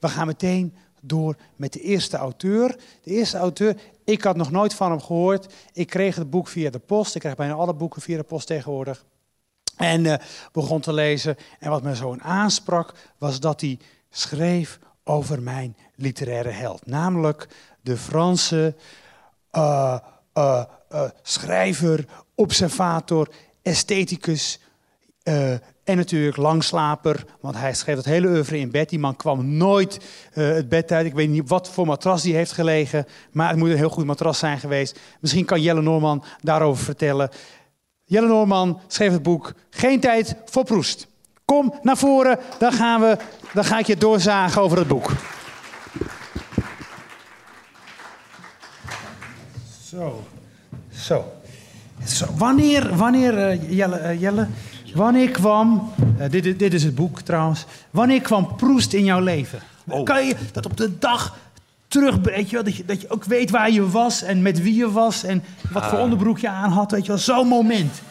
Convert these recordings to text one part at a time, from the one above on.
we gaan meteen door met de eerste auteur. De eerste auteur, ik had nog nooit van hem gehoord. Ik kreeg het boek via de post. Ik krijg bijna alle boeken via de post tegenwoordig. En uh, begon te lezen. En wat me zo aansprak, was dat hij schreef over mijn literaire held. Namelijk de Franse uh, uh, schrijver, observator, estheticus, en natuurlijk langslaper, want hij schreef het hele oeuvre in bed. Die man kwam nooit uh, het bed uit. Ik weet niet wat voor matras die heeft gelegen, maar het moet een heel goed matras zijn geweest. Misschien kan Jelle Noorman daarover vertellen. Jelle Noorman schreef het boek Geen tijd voor Proest. Kom naar voren, dan, gaan we, dan ga ik je doorzagen over het boek. Zo, zo. zo. Wanneer, wanneer uh, Jelle, Jelle Wanneer kwam, uh, dit, dit, is het boek trouwens, wanneer kwam Proest in jouw leven? Oh. Kan je dat op de dag terug, weet je wel, dat je, dat je ook weet waar je was en met wie je was en wat voor uh, onderbroek je aan had, weet je wel, zo'n moment.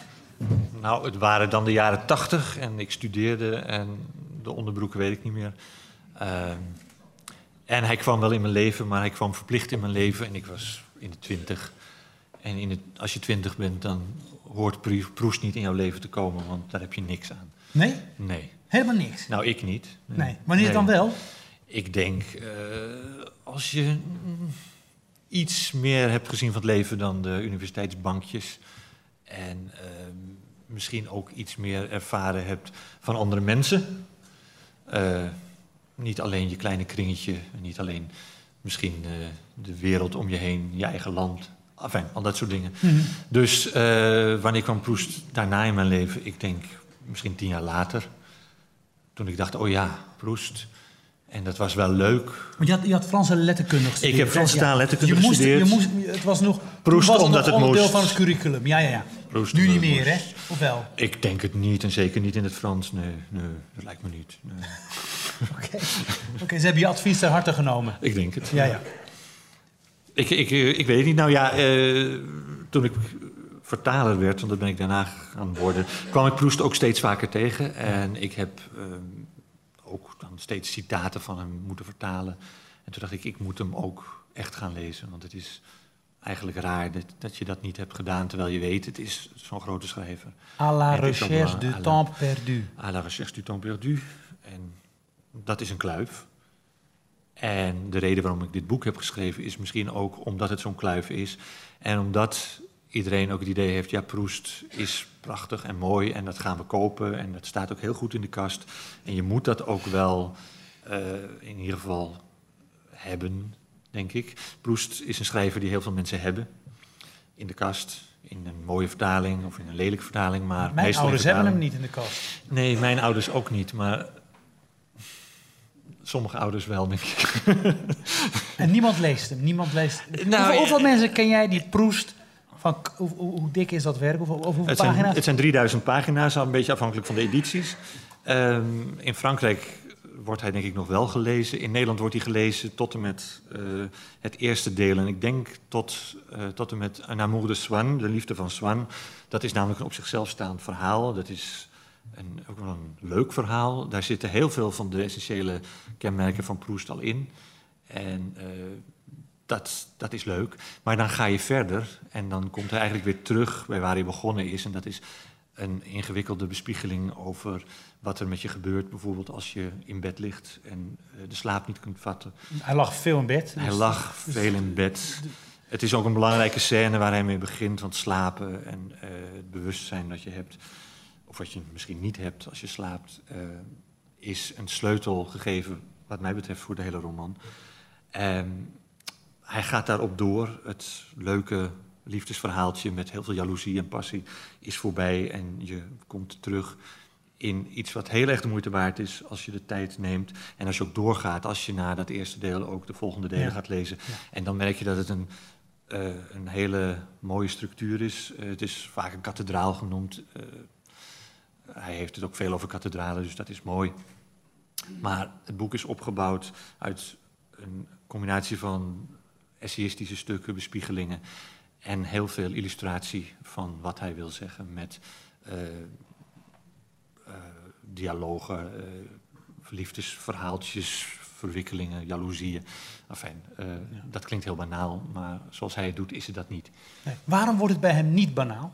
Nou, het waren dan de jaren tachtig en ik studeerde en de onderbroeken weet ik niet meer. Uh, en hij kwam wel in mijn leven, maar hij kwam verplicht in mijn leven en ik was in de twintig. En in het, als je twintig bent, dan hoort Proest niet in jouw leven te komen, want daar heb je niks aan. Nee? Nee. Helemaal niks? Nou, ik niet. Nee. nee. Wanneer nee. dan wel? Ik denk, uh, als je iets meer hebt gezien van het leven dan de universiteitsbankjes en uh, misschien ook iets meer ervaren hebt van andere mensen. Uh, niet alleen je kleine kringetje, niet alleen misschien de wereld om je heen, je eigen land, Enfin, al dat soort dingen. Mm -hmm. Dus uh, wanneer kwam Proest daarna in mijn leven? Ik denk misschien tien jaar later. Toen ik dacht, oh ja, Proest. En dat was wel leuk. Maar je had, je had Franse letterkunde gestudeerd. Ik heb Franse taal letterkunde je moest, gestudeerd. Je moest, het was nog, Proest, was omdat het, het onderdeel moest. van het curriculum. Ja, ja, ja. Proest, nu niet meer, hè? Of wel? Ik denk het niet. En zeker niet in het Frans. Nee, nee dat lijkt me niet. Oké, nee. okay. okay, ze hebben je advies ter harte genomen. Ik denk het. Ja, ja. Ik, ik, ik weet het niet. Nou ja, uh, toen ik vertaler werd, want dat ben ik daarna gaan worden, kwam ik Proest ook steeds vaker tegen. En ik heb uh, ook dan steeds citaten van hem moeten vertalen. En toen dacht ik, ik moet hem ook echt gaan lezen. Want het is eigenlijk raar dat, dat je dat niet hebt gedaan, terwijl je weet, het is zo'n grote schrijver. À la recherche du temps perdu. À la recherche du temps perdu. En dat is een kluif. En de reden waarom ik dit boek heb geschreven is misschien ook omdat het zo'n kluif is. En omdat iedereen ook het idee heeft, ja, Proest is prachtig en mooi en dat gaan we kopen. En dat staat ook heel goed in de kast. En je moet dat ook wel uh, in ieder geval hebben, denk ik. Proest is een schrijver die heel veel mensen hebben in de kast. In een mooie vertaling of in een lelijke vertaling. Maar mijn ouders hebben hem niet in de kast. Nee, mijn ouders ook niet. Maar Sommige ouders wel, denk ik. En niemand leest hem? Niemand leest. Nou, hoeveel, hoeveel mensen ken jij die proest? Van, hoe, dik is dat werk? Hoeveel, hoeveel het pagina's? Zijn, het zijn 3000 pagina's, al een beetje afhankelijk van de edities. Um, in Frankrijk wordt hij denk ik nog wel gelezen. In Nederland wordt hij gelezen tot en met uh, het eerste deel. En ik denk tot, uh, tot en met Un amour de Swan, de liefde van Swan. Dat is namelijk een op zichzelf staand verhaal. Dat is een, ook wel een leuk verhaal. Daar zitten heel veel van de essentiële kenmerken van Proust al in. En uh, dat, dat is leuk. Maar dan ga je verder en dan komt hij eigenlijk weer terug bij waar hij begonnen is. En dat is een ingewikkelde bespiegeling over wat er met je gebeurt. Bijvoorbeeld als je in bed ligt en uh, de slaap niet kunt vatten. Hij lag veel in bed. Hij lag veel in bed. Het is ook een belangrijke scène waar hij mee begint, want slapen en uh, het bewustzijn dat je hebt of wat je misschien niet hebt als je slaapt, uh, is een sleutel gegeven, wat mij betreft, voor de hele roman. Um, hij gaat daarop door. Het leuke liefdesverhaaltje met heel veel jaloezie en passie is voorbij. En je komt terug in iets wat heel erg de moeite waard is als je de tijd neemt. En als je ook doorgaat, als je na dat eerste deel ook de volgende delen ja. gaat lezen. Ja. En dan merk je dat het een, uh, een hele mooie structuur is. Uh, het is vaak een kathedraal genoemd. Uh, hij heeft het ook veel over kathedralen, dus dat is mooi. Maar het boek is opgebouwd uit een combinatie van essayistische stukken, bespiegelingen en heel veel illustratie van wat hij wil zeggen met uh, uh, dialogen, uh, liefdesverhaaltjes, verwikkelingen, jaloezieën. Enfin, uh, dat klinkt heel banaal, maar zoals hij het doet, is het dat niet. Nee. Waarom wordt het bij hem niet banaal?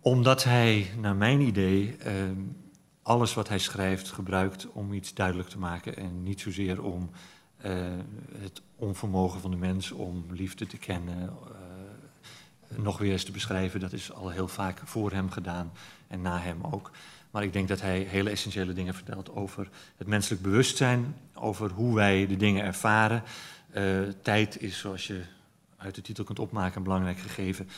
Omdat hij, naar mijn idee, uh, alles wat hij schrijft gebruikt om iets duidelijk te maken en niet zozeer om uh, het onvermogen van de mens om liefde te kennen, nog weer eens te beschrijven. Dat is al heel vaak voor hem gedaan en na hem ook. Maar ik denk dat hij hele essentiële dingen vertelt over het menselijk bewustzijn, over hoe wij de dingen ervaren. Uh, tijd is, zoals je uit de titel kunt opmaken, een belangrijk gegeven.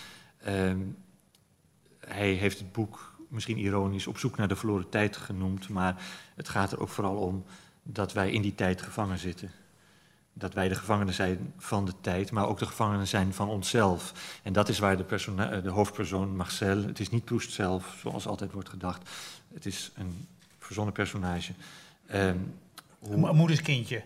Hij heeft het boek misschien ironisch op zoek naar de verloren tijd genoemd, maar het gaat er ook vooral om dat wij in die tijd gevangen zitten dat wij de gevangenen zijn van de tijd, maar ook de gevangenen zijn van onszelf. En dat is waar de, de hoofdpersoon Marcel, het is niet Proust zelf, zoals altijd wordt gedacht, het is een verzonnen personage. Um, hoe... Een moederskindje.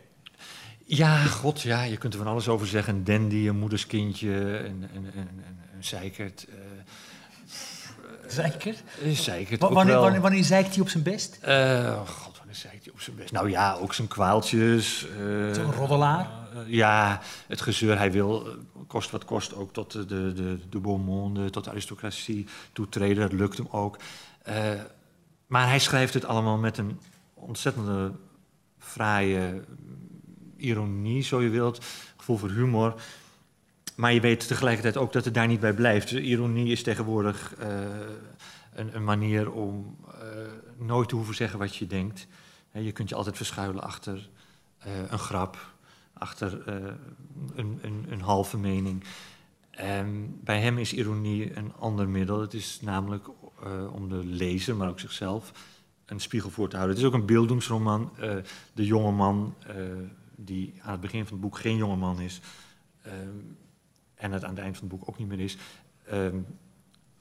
Ja, god, ja, je kunt er van alles over zeggen. Een dandy, een moederskindje, een, een, een, een zeikert. Uh, zeikert? Uh, zeikert wanneer, wanneer, wanneer zeikt hij op zijn best? Uh, god, zei hij op zijn best. Nou ja, ook zijn kwaaltjes. Uh, Zo'n roddelaar? Uh, ja, het gezeur. Hij wil, kost wat kost, ook tot de, de, de, de monde, tot de aristocratie toetreden. Dat lukt hem ook. maar hij schrijft het allemaal met een ontzettende fraaie ironie, zo je wilt. Gevoel voor humor. Maar je weet tegelijkertijd ook dat het daar niet bij blijft. De ironie is tegenwoordig een, een, manier om nooit te hoeven zeggen wat je denkt. Je kunt je altijd verschuilen achter uh, een grap, achter een, een, een, halve mening. Um, bij hem is ironie een ander middel. Het is namelijk om de lezer, maar ook zichzelf, een spiegel voor te houden. Het is ook een beeldingsroman. de jonge man, die aan het begin van het boek geen jonge man is, um, en het aan het eind van het boek ook niet meer is, um,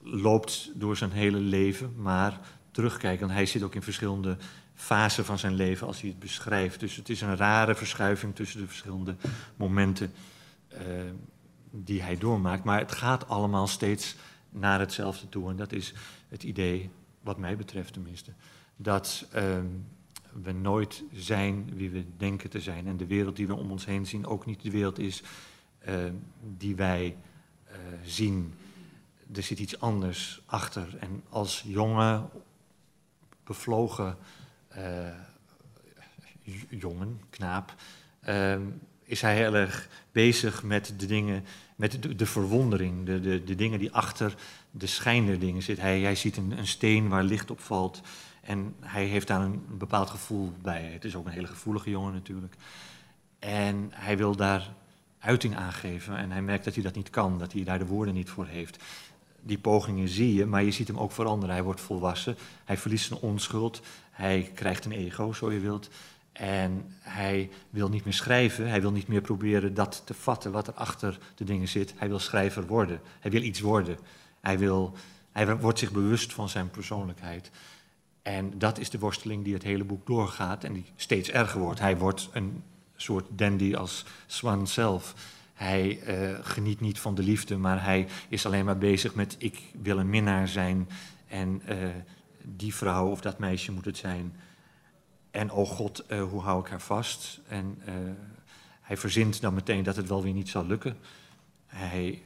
loopt door zijn hele leven, maar terugkijken. Hij zit ook in verschillende fase van zijn leven als hij het beschrijft. Dus het is een rare verschuiving tussen de verschillende momenten uh, die hij doormaakt. Maar het gaat allemaal steeds naar hetzelfde toe. En dat is het idee, wat mij betreft tenminste, dat uh, we nooit zijn wie we denken te zijn. En de wereld die we om ons heen zien ook niet de wereld is die wij zien. Er zit iets anders achter. En als jonge, bevlogen uh, jongen, knaap, is hij heel erg bezig met de dingen, met de, de verwondering, de, de, de, dingen die achter de schijnende dingen zitten. Hij, hij ziet een, een, steen waar licht op valt en hij heeft daar een bepaald gevoel bij. Het is ook een hele gevoelige jongen natuurlijk. En hij wil daar uiting aangeven en hij merkt dat hij dat niet kan, dat hij daar de woorden niet voor heeft die pogingen zie je, maar je ziet hem ook veranderen. Hij wordt volwassen, hij verliest zijn onschuld, hij krijgt een ego, zo je wilt. En hij wil niet meer schrijven, hij wil niet meer proberen dat te vatten wat er achter de dingen zit. Hij wil schrijver worden, hij wil iets worden. Hij, wil, hij wordt zich bewust van zijn persoonlijkheid. En dat is de worsteling die het hele boek doorgaat en die steeds erger wordt. Hij wordt een soort dandy als Swan zelf. Hij uh, geniet niet van de liefde, maar hij is alleen maar bezig met ik wil een minnaar zijn en uh, die vrouw of dat meisje moet het zijn. En oh god, uh, hoe hou ik haar vast? En hij verzint dan meteen dat het wel weer niet zal lukken. Hij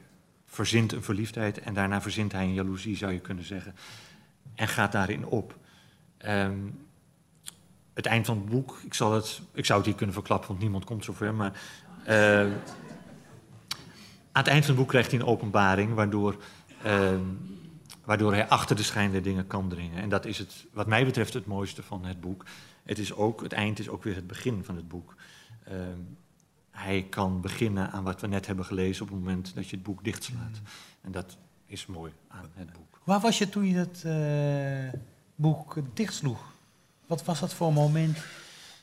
verzint een verliefdheid en daarna verzint hij een jaloezie, zou je kunnen zeggen. En gaat daarin op. Um, het eind van het boek, ik, zal het, ik zou het hier kunnen verklappen, want niemand komt zover, maar aan het eind van het boek krijgt hij een openbaring, waardoor, uh, waardoor hij achter de schijn der dingen kan dringen. En dat is het, wat mij betreft het mooiste van het boek. Het, is ook, het eind is ook weer het begin van het boek. Uh, hij kan beginnen aan wat we net hebben gelezen op het moment dat je het boek dichtslaat. Mm. En dat is mooi aan het boek. Waar was je toen je het uh, boek dichtsloeg? Wat was dat voor een moment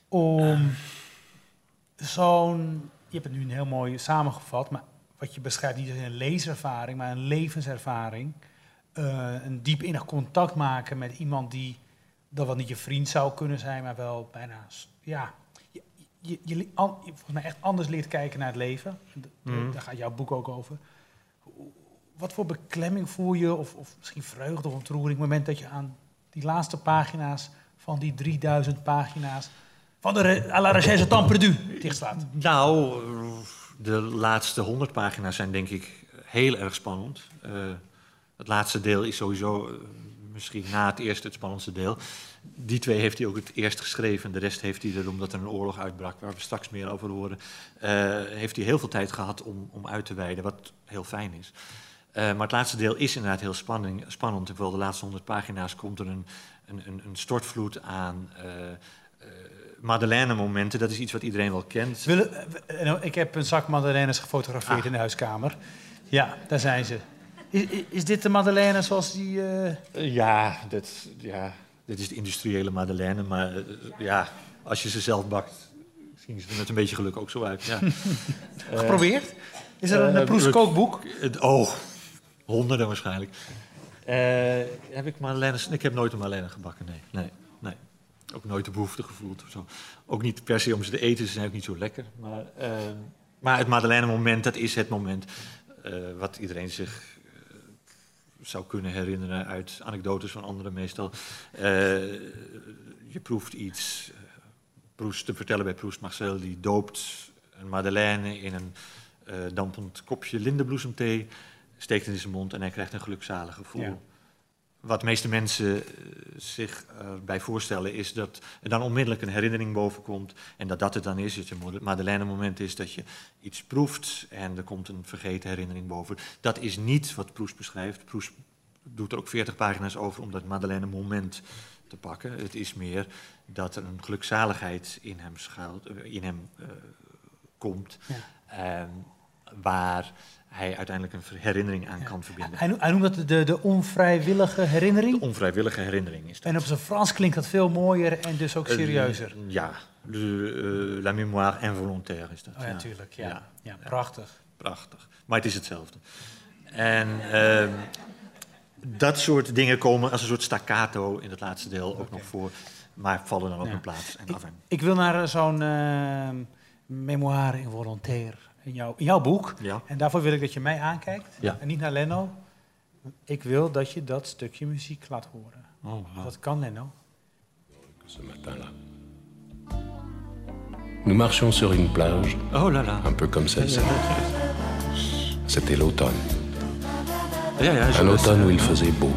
om zo'n... Je hebt het nu een heel mooi samengevat, maar wat je beschrijft niet als een leeservaring, maar een levenservaring. Uh, een diep innig contact maken met iemand die dat wel niet je vriend zou kunnen zijn, maar wel bijna, ja, je, je, je, volgens mij echt anders leert kijken naar het leven. Mm. Daar gaat jouw boek ook over. Wat voor beklemming voel je, of, of misschien vreugde of ontroering, op het moment dat je aan die laatste pagina's van die 3000 pagina's Van de à la recherche. Nou, de laatste honderd pagina's zijn denk ik heel erg spannend. Eh, het laatste deel is sowieso eh, misschien na het eerste het spannendste deel. Die twee heeft hij ook het eerst geschreven. De rest heeft hij er, omdat er een oorlog uitbrak, waar we straks meer over horen, eh, heeft hij heel veel tijd gehad om, om uit te wijden, wat heel fijn is. Maar het laatste deel is inderdaad heel spanning, spannend. Terwijl de laatste honderd pagina's komt er een, een, een, een stortvloed aan eh eh, Madeleine-momenten. Dat is iets wat iedereen wel kent. Eh, nou, ik heb een zak madeleines gefotografeerd Ah. in de huiskamer. Ja, daar zijn ze. Is, dit de madeleine zoals die... Ja, dat, ja, dit is de industriële Madeleine, maar ja, als je ze zelf bakt, zien ze er met een beetje geluk ook zo uit. Ja. Geprobeerd? Is er een uh, oh, honderden waarschijnlijk. Eh, heb ik Madeleine, ik heb nooit een Madeleine gebakken, nee, nee, nee. Ook nooit de behoefte gevoeld of zo. Ook niet per se om ze te eten, ze zijn ook niet zo lekker. Maar, eh, maar het Madeleine-moment, dat is het moment eh, wat iedereen zich eh, zou kunnen herinneren uit anekdotes van anderen meestal. Je proeft iets. Proest, te vertellen bij Proest Marcel, die doopt een madeleine in een eh, dampend kopje lindenbloesemthee, steekt het in zijn mond en hij krijgt een gelukzalig gevoel. Ja. Wat de meeste mensen eh, zich erbij voorstellen is dat er dan onmiddellijk een herinnering boven komt en dat dat het dan is. Het een madeleine-moment is dat je iets proeft en er komt een vergeten herinnering boven. Dat is niet wat Proest beschrijft. Proest doet er ook 40 pagina's over om dat madeleine-moment te pakken. Het is meer dat er een gelukzaligheid in hem, schuilt, eh, in hem eh, komt, Ja. Waar hij uiteindelijk een herinnering aan kan verbinden. Hij, noemt- hij noemt dat de, de onvrijwillige herinnering. De onvrijwillige herinnering is dat. En op zijn Frans klinkt dat veel mooier en dus ook Eh, serieuzer. ja, de, eh, la mémoire involontaire is dat. Oh ja, natuurlijk. Ja. Ja. Ja. prachtig. Prachtig. Maar het is hetzelfde. En ehm, dat soort dingen komen als een soort staccato in het laatste deel ook nog voor. Maar vallen dan ook in plaats. En Ik, afijn. ik wil naar eh, zo'n eh, memoire involontaire in, jouw in jouw boek. Ja. En daarvoor wil ik dat je mij aankijkt Ja. en niet naar Leno. Ik wil dat je dat stukje muziek laat horen. Oh, Dat kan Leno. ce matin-là. Nous marchions sur une plage, oh la la. un peu comme celle-ci. C'était l'automne. Ja, ja, zo Un automne où il faisait beau.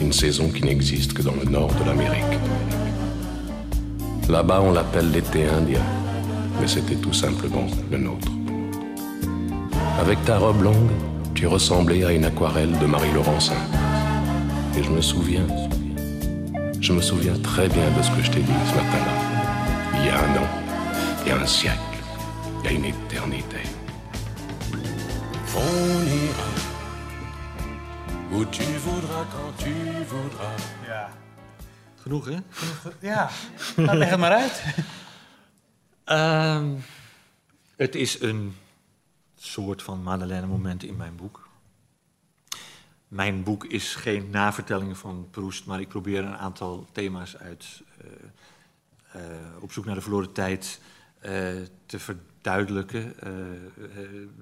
Une saison qui n'existe que dans le nord de l'Amérique. Là-bas, on l'appelle l'été indien, mais c'était tout simplement le nôtre. Avec ta robe longue, tu ressemblais à une aquarelle de Marie Laurencin. Et je me souviens, je me souviens très bien de ce que je t'ai dit ce matin-là. Il y a un an, il y a un siècle, il y a une éternité. On ira où tu voudras quand tu voudras. Ja, Genoeg, hè? ja. Nou, leg het maar uit. Ehm, het is een soort van Madeleine-moment in mijn boek. Mijn boek is geen navertelling van Proest, maar ik probeer een aantal thema's uit eh, eh, op zoek naar de verloren tijd eh, te verduidelijken.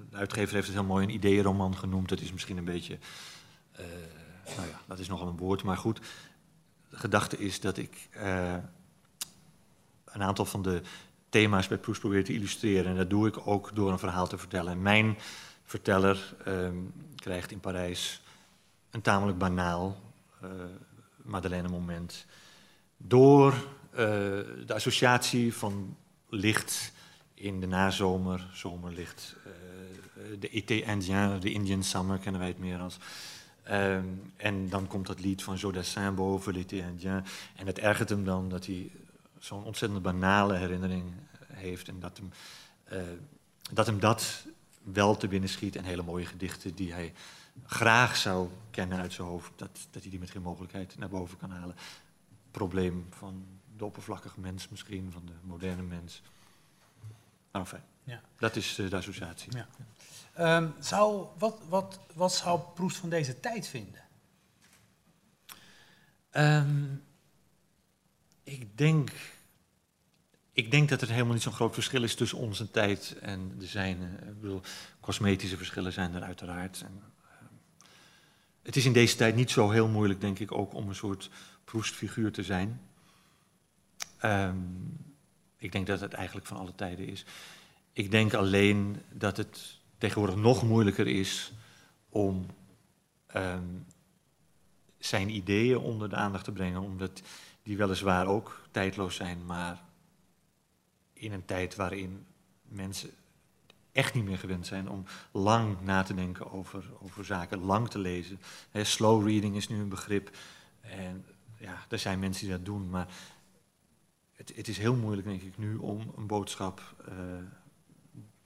De uitgever heeft het heel mooi een ideeënroman genoemd. Dat is misschien een beetje, nou ja, dat is nogal een woord, maar goed. De gedachte is dat ik een aantal van de thema's bij Proest probeer te illustreren. En dat doe ik ook door een verhaal te vertellen. En mijn verteller ehm, krijgt in Parijs een tamelijk banaal eh Madeleine-moment. Door eh, de associatie van licht in de nazomer, zomerlicht. eh, de été indien, de Indian summer kennen wij het meer als. Ehm, en dan komt dat lied van Jodassin boven, l'été indien. En het ergert hem dan dat hij zo'n ontzettend banale herinnering heeft. En dat hem, eh, dat hem dat wel te binnen schiet. En hele mooie gedichten die hij graag zou kennen uit zijn hoofd. Dat, dat hij die met geen mogelijkheid naar boven kan halen. Probleem van de oppervlakkige mens misschien, van de moderne mens. Maar enfin, Ja. dat is eh, de associatie. Ja. Ehm, zou, wat, wat, wat zou Proest van deze tijd vinden? Ehm, ik, denk, ik denk dat er helemaal niet zo'n groot verschil is tussen onze tijd en de zijne. Ik bedoel, cosmetische verschillen zijn er uiteraard. En, ehm, het is in deze tijd niet zo heel moeilijk, denk ik, ook om een soort proestfiguur te zijn. Ehm, ik denk dat het eigenlijk van alle tijden is. Ik denk alleen dat het tegenwoordig nog moeilijker is om ehm, zijn ideeën onder de aandacht te brengen, omdat die weliswaar ook tijdloos zijn, maar in een tijd waarin mensen echt niet meer gewend zijn om lang na te denken over, over zaken, lang te lezen. slow reading is nu een begrip. En ja, er zijn mensen die dat doen, maar het, het is heel moeilijk, denk ik, nu om een boodschap, uh,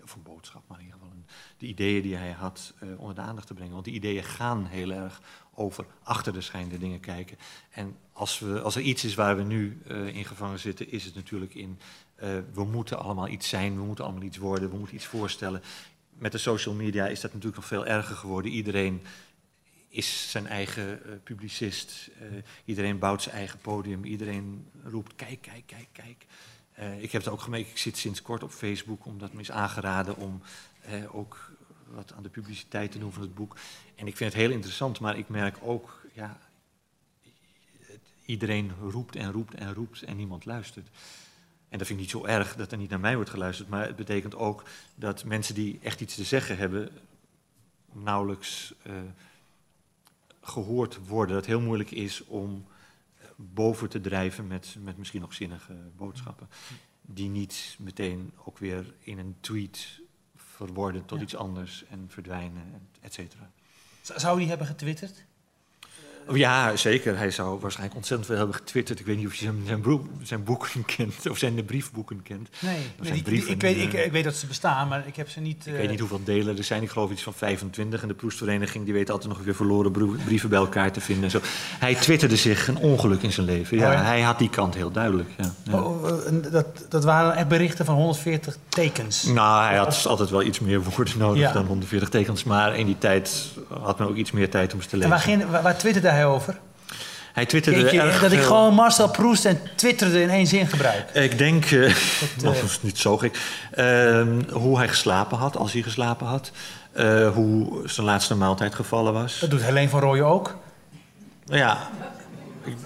of een boodschap, maar in ieder geval een, de ideeën die hij had uh, onder de aandacht te brengen. Want die ideeën gaan heel erg over achter de schijnde dingen kijken. En als, we, als er iets is waar we nu uh, in gevangen zitten, is het natuurlijk in uh, we moeten allemaal iets zijn, we moeten allemaal iets worden, we moeten iets voorstellen. Met de social media is dat natuurlijk nog veel erger geworden. Iedereen is zijn eigen publicist, iedereen bouwt zijn eigen podium, iedereen roept kijk, kijk, kijk, kijk. Ik heb het ook gemerkt, ik zit sinds kort op Facebook, omdat me is aangeraden om ook wat aan de publiciteit te doen van het boek. En ik vind het heel interessant, maar ik merk ook, ja, iedereen roept en roept en roept en niemand luistert. En dat vind ik niet zo erg dat er niet naar mij wordt geluisterd, maar het betekent ook dat mensen die echt iets te zeggen hebben, nauwelijks uh, gehoord worden. Dat het heel moeilijk is om boven te drijven met, met misschien nog zinnige boodschappen, die niet meteen ook weer in een tweet verworden tot iets anders en verdwijnen, et cetera. Zou die hebben getwitterd? Oh, ja, zeker. Hij zou waarschijnlijk ontzettend veel hebben getwitterd. Ik weet niet of je zijn, zijn, boeken kent, of zijn de briefboeken kent. Nee, nee die, ik, weet, ik, ik, weet dat ze bestaan, maar ik heb ze niet... Ik weet niet hoeveel delen er zijn. Ik geloof iets van 25. En de Proestvereniging die weet altijd nog weer verloren brieven bij elkaar te vinden. En zo. Hij twitterde zich een ongeluk in zijn leven. Ja, oh, hij had die kant heel duidelijk. Ja, ja. Oh, dat, dat waren echt berichten van 140 tekens? Nou, hij had altijd wel iets meer woorden nodig dan 140 tekens. Maar in die tijd had men ook iets meer tijd om ze te lezen. En waar, waar, waar twitterde hij over? Hij twitterde je, Dat ik gewoon Marcel Proest en twitterde in één zin gebruik. Ik denk, uh, dat, uh, niet zo gek, uh, hoe hij geslapen had, als hij geslapen had. Eh, hoe zijn laatste maaltijd gevallen was. Dat doet Helene van Rooyen ook. Ja,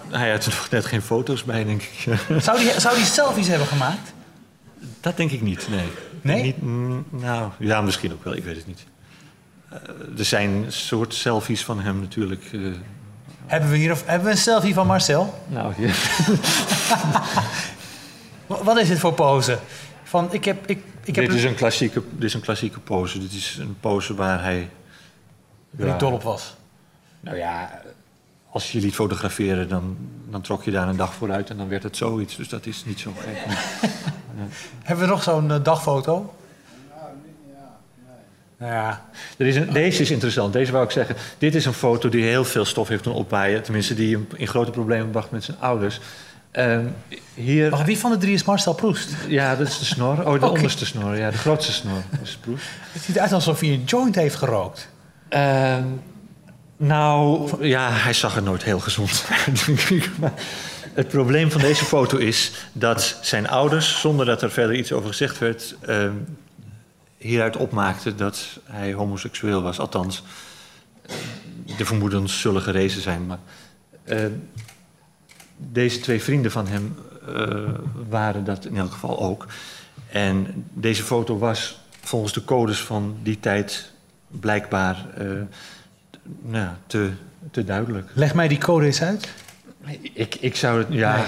hij had er nog net geen foto's bij, denk ik. Zou hij zou die selfies hebben gemaakt? Dat denk ik niet, nee. Nee? Niet, mm, nou, ja, misschien ook wel, ik weet het niet. er zijn soort selfies van hem natuurlijk hebben we hier hebben we een selfie van Marcel? Nou, hier. Wat is dit voor pose? Van, ik heb, ik, ik dit, is een klassieke, dit is een klassieke pose. Dit is een pose waar hij... Waar hij dol op was. Nou ja, als je liet fotograferen, dan, dan trok je daar een dag vooruit en dan werd het zoiets. Dus dat is niet zo gek. Hebben we nog zo'n uh, dagfoto? Nou ja, er is een, deze is interessant. Deze wou ik zeggen. Dit is een foto die heel veel stof heeft doen opwaaien. Tenminste, die hem in grote problemen bracht met zijn ouders. Um, hier... Wacht, wie van de drie is Marcel Proest? Ja, dat is de snor. Oh, de onderste snor. Ja, de grootste snor is Proest. Het ziet eruit alsof hij een joint heeft gerookt. Uh, nou, ja, hij zag er nooit heel gezond uit. het probleem van deze foto is dat zijn ouders, zonder dat er verder iets over gezegd werd... Uh, hieruit opmaakte dat hij homoseksueel was. Althans, de vermoedens zullen gerezen zijn. Maar uh, deze twee vrienden van hem uh, waren dat in elk geval ook. En deze foto was volgens de codes van die tijd blijkbaar uh, nou, te, te duidelijk. Leg mij die code eens uit. Ik, ik zou het, ja. Nee.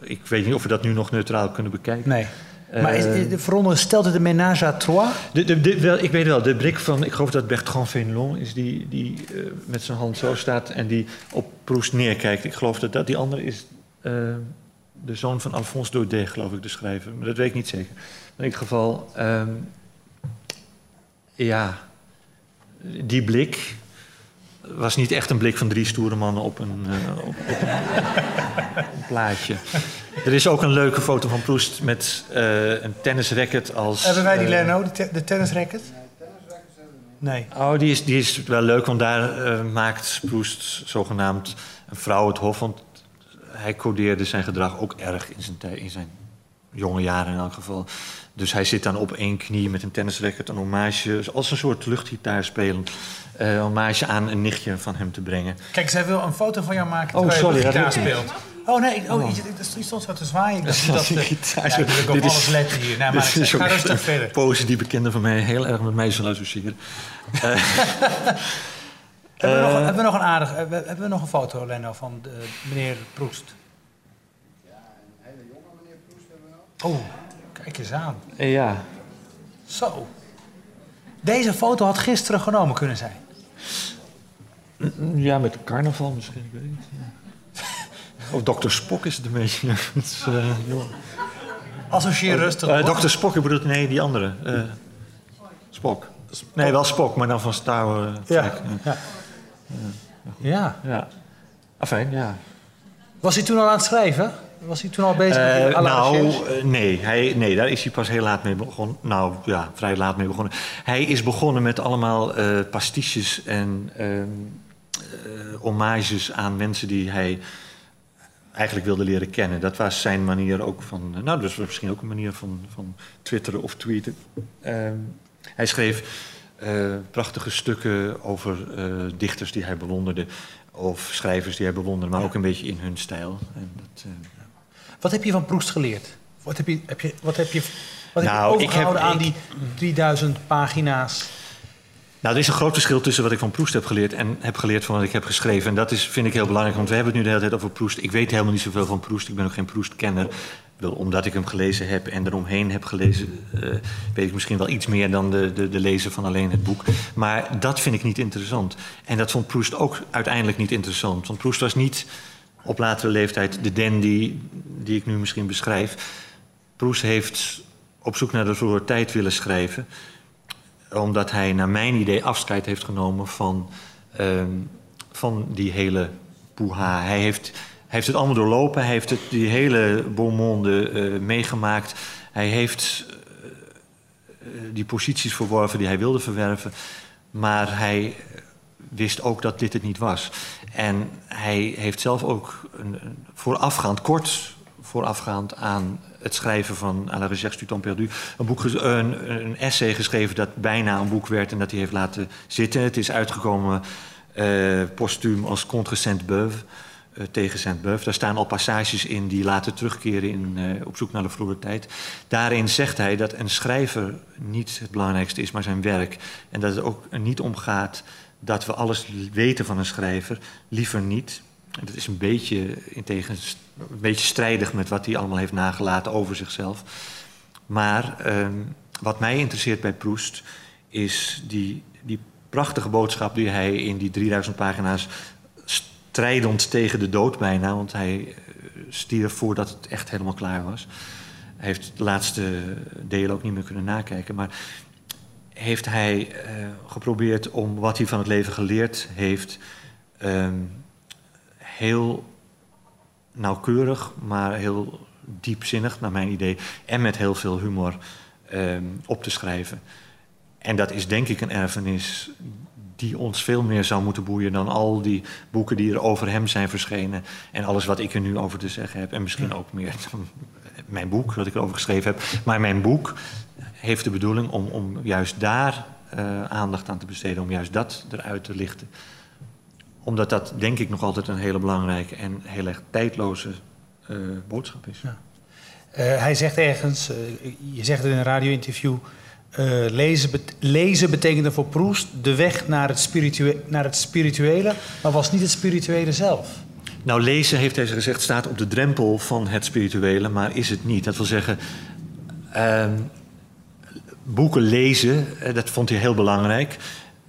Ik weet niet of we dat nu nog neutraal kunnen bekijken. Nee. Maar is, is, veronderstelt het een ménage à trois? De, de, de, wel, ik weet wel, de blik van, ik geloof dat Bertrand Fénelon is die, die uh, met zijn hand zo staat en die op Proust neerkijkt. Ik geloof dat, dat die andere is uh, de zoon van Alphonse Daudet, geloof ik, de schrijver. Maar dat weet ik niet zeker. in ieder geval, um, ja, die blik was niet echt een blik van drie stoere mannen op een, uh, op, op een, plaatje. Er is ook een leuke foto van Proest met uh, een tennisracket als... Hebben wij die, uh, Leno, de, te de tennisracket? Nee. Oh, die is, die is wel leuk, want daar uh, maakt Proest zogenaamd een vrouw het hof. Want hij codeerde zijn gedrag ook erg in zijn, in zijn jonge jaren in elk geval. Dus hij zit dan op één knie met een tennisracket, een hommage, als een soort luchtgitaar spelen. Uh, hommage aan een nichtje van hem te brengen. Kijk, zij wil een foto van jou maken oh, terwijl sorry, je gitaar speelt. Oh nee, ik- oh, je, je stond zo te zwaaien. Ik dacht, Dat dat, is eh, gitaar. ja, ik wil ook op Dit is- alles letten hier. Nee, maar ik is ga rustig verder. pose die bekenden van mij heel erg met mij zullen associëren. Hebben we, nog, Eh, hebben we nog een aardig... Hebben we, hebben we nog een foto, Leno, van de, meneer Proest? Oh, kijk eens aan. ja. Zo. Deze foto had gisteren genomen kunnen zijn. Ja, met carnaval misschien, ik weet niet. Ja. Of Dr. Spock is het een beetje. Is, eh, joh. Associeer rustig. Eh, hoor. Dr. Spock, ik bedoel, nee, die andere. eh Spock. Nee, wel Spock, maar dan van Star Wars. Ja. Ja. ja. ja. Afijn, ja. Was hij toen al aan het schrijven? Was hij toen al bezig met Eh, nou, eh, nee, hij, nee, daar is hij pas heel laat mee begonnen. Nou, ja, vrij laat mee begonnen. Hij is begonnen met allemaal eh pastiches en ehm, eh, hommages aan mensen die hij eigenlijk wilde leren kennen. Dat was zijn manier ook van... nou, dat was misschien ook een manier van, van twitteren of tweeten. Ehm, hij schreef prachtige stukken over dichters die hij bewonderde... of schrijvers die hij bewonderde, maar ook een beetje in hun stijl. En dat, Wat heb je van Proest geleerd? Wat heb je, heb je, wat heb je, wat heb je Nou, ik overgehouden heb- aan die 3000 pagina's? Nou, er is een groot verschil tussen wat ik van Proest heb geleerd en heb geleerd van wat ik heb geschreven. En dat is, vind ik heel belangrijk, want we hebben het nu de hele tijd over Proest. Ik weet helemaal niet zoveel van Proest. Ik ben ook geen Proest-kenner. Omdat ik hem gelezen heb en eromheen heb gelezen, eh, weet ik misschien wel iets meer dan de, de, de lezer van alleen het boek. Maar dat vind ik niet interessant. En dat vond Proest ook uiteindelijk niet interessant. Want Proest was niet op latere leeftijd de dandy die ik nu misschien beschrijf. Proest heeft op zoek naar de vroege tijd willen schrijven omdat hij naar mijn idee afscheid heeft genomen van, ehm, van die hele poeha. Hij heeft, heeft het allemaal doorlopen. Hij heeft het, die hele beaumonde eh, meegemaakt. Hij heeft eh, die posities verworven die hij wilde verwerven. Maar hij wist ook dat dit het niet was. En hij heeft zelf ook een, voorafgaand, kort voorafgaand aan het schrijven van À la recherche du temps perdu... Een, boek, een, een essay geschreven dat bijna een boek werd... en dat hij heeft laten zitten. Het is uitgekomen eh postuum als Contre Sainte-Beuve... eh, tegen Sainte-Beuve. Daar staan al passages in die later terugkeren in, eh, op zoek naar de vroege tijd. Daarin zegt hij dat een schrijver niet het belangrijkste is, maar zijn werk. En dat het ook niet om gaat dat we alles weten van een schrijver. Liever niet. Dat is een beetje, in tegens, een beetje strijdig met wat hij allemaal heeft nagelaten over zichzelf. Maar ehm, wat mij interesseert bij Proest is die, die prachtige boodschap die hij in die 3000 pagina's strijdend tegen de dood bijna, want hij eh, stierf voordat het echt helemaal klaar was. Hij heeft de laatste delen ook niet meer kunnen nakijken, maar heeft hij eh, geprobeerd om wat hij van het leven geleerd heeft, ehm, heel nauwkeurig, maar heel diepzinnig, naar mijn idee, en met heel veel humor ehm, op te schrijven. En dat is denk ik een erfenis die ons veel meer zou moeten boeien dan al die boeken die er over hem zijn verschenen. En alles wat ik er nu over te zeggen heb. En misschien ook meer dan mijn boek, wat ik erover geschreven heb. Maar mijn boek heeft de bedoeling om, om juist daar eh, aandacht aan te besteden. Om juist dat eruit te lichten. Omdat dat denk ik nog altijd een hele belangrijke en heel erg tijdloze eh, boodschap is. Ja. Eh, hij zegt ergens, je zegt het in een radio-interview... lezen, bet- lezen betekende voor Proest de weg naar het, spiritue- naar het spirituele... maar was niet het spirituele zelf. Nou, lezen, heeft hij gezegd, staat op de drempel van het spirituele, maar is het niet. Dat wil zeggen, ehm, boeken lezen, eh, dat vond hij heel belangrijk.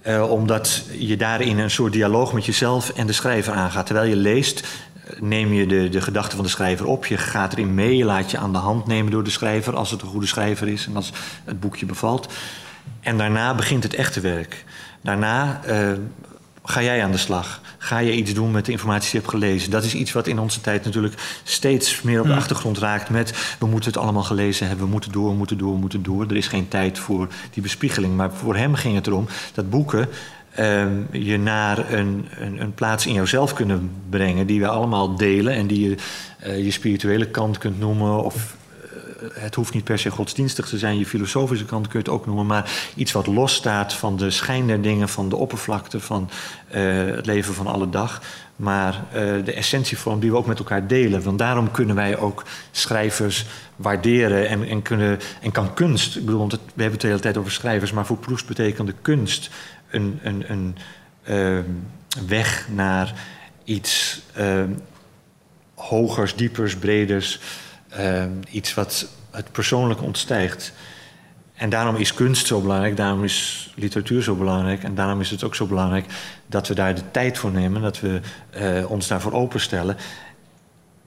eh, omdat je daarin een soort dialoog met jezelf en de schrijver aangaat. Terwijl je leest, eh, neem je de, de gedachten van de schrijver op. Je gaat erin mee, je laat je aan de hand nemen door de schrijver... als het een goede schrijver is en als het boekje bevalt. En daarna begint het echte werk. Daarna ga jij aan de slag. Ga je iets doen met de informatie die je hebt gelezen. Dat is iets wat in onze tijd natuurlijk steeds meer op de achtergrond raakt met... we moeten het allemaal gelezen hebben, we moeten door, we moeten door, we moeten door. Er is geen tijd voor die bespiegeling. Maar voor hem ging het erom dat boeken ehm, je naar een, een, een plaats in jouzelf kunnen brengen... die we allemaal delen en die je eh, je spirituele kant kunt noemen... of het hoeft niet per se godsdienstig te zijn. Je filosofische kant kun je het ook noemen. Maar iets wat losstaat van de schijn der dingen, van de oppervlakte, van eh, het leven van alle dag. Maar uh, de essentievorm die we ook met elkaar delen. Want daarom kunnen wij ook schrijvers waarderen en, en, kunnen, en kan kunst. Ik bedoel, we hebben het de hele tijd over schrijvers, maar voor Proest betekende kunst een, een, een uh, weg naar iets uh, hogers, diepers, breders. Uh, iets wat het persoonlijk ontstijgt. En daarom is kunst zo belangrijk, daarom is literatuur zo belangrijk. En daarom is het ook zo belangrijk dat we daar de tijd voor nemen, dat we uh, ons daarvoor openstellen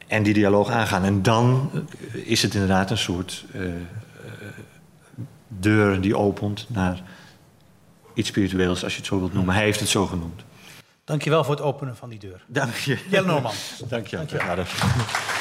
en die dialoog aangaan. En dan is het inderdaad een soort uh, deur die opent naar iets spiritueels, als je het zo wilt noemen. Hij heeft het zo genoemd. Dankjewel voor het openen van die deur. Dank je. Jelle Norman. Dank je. Dank je.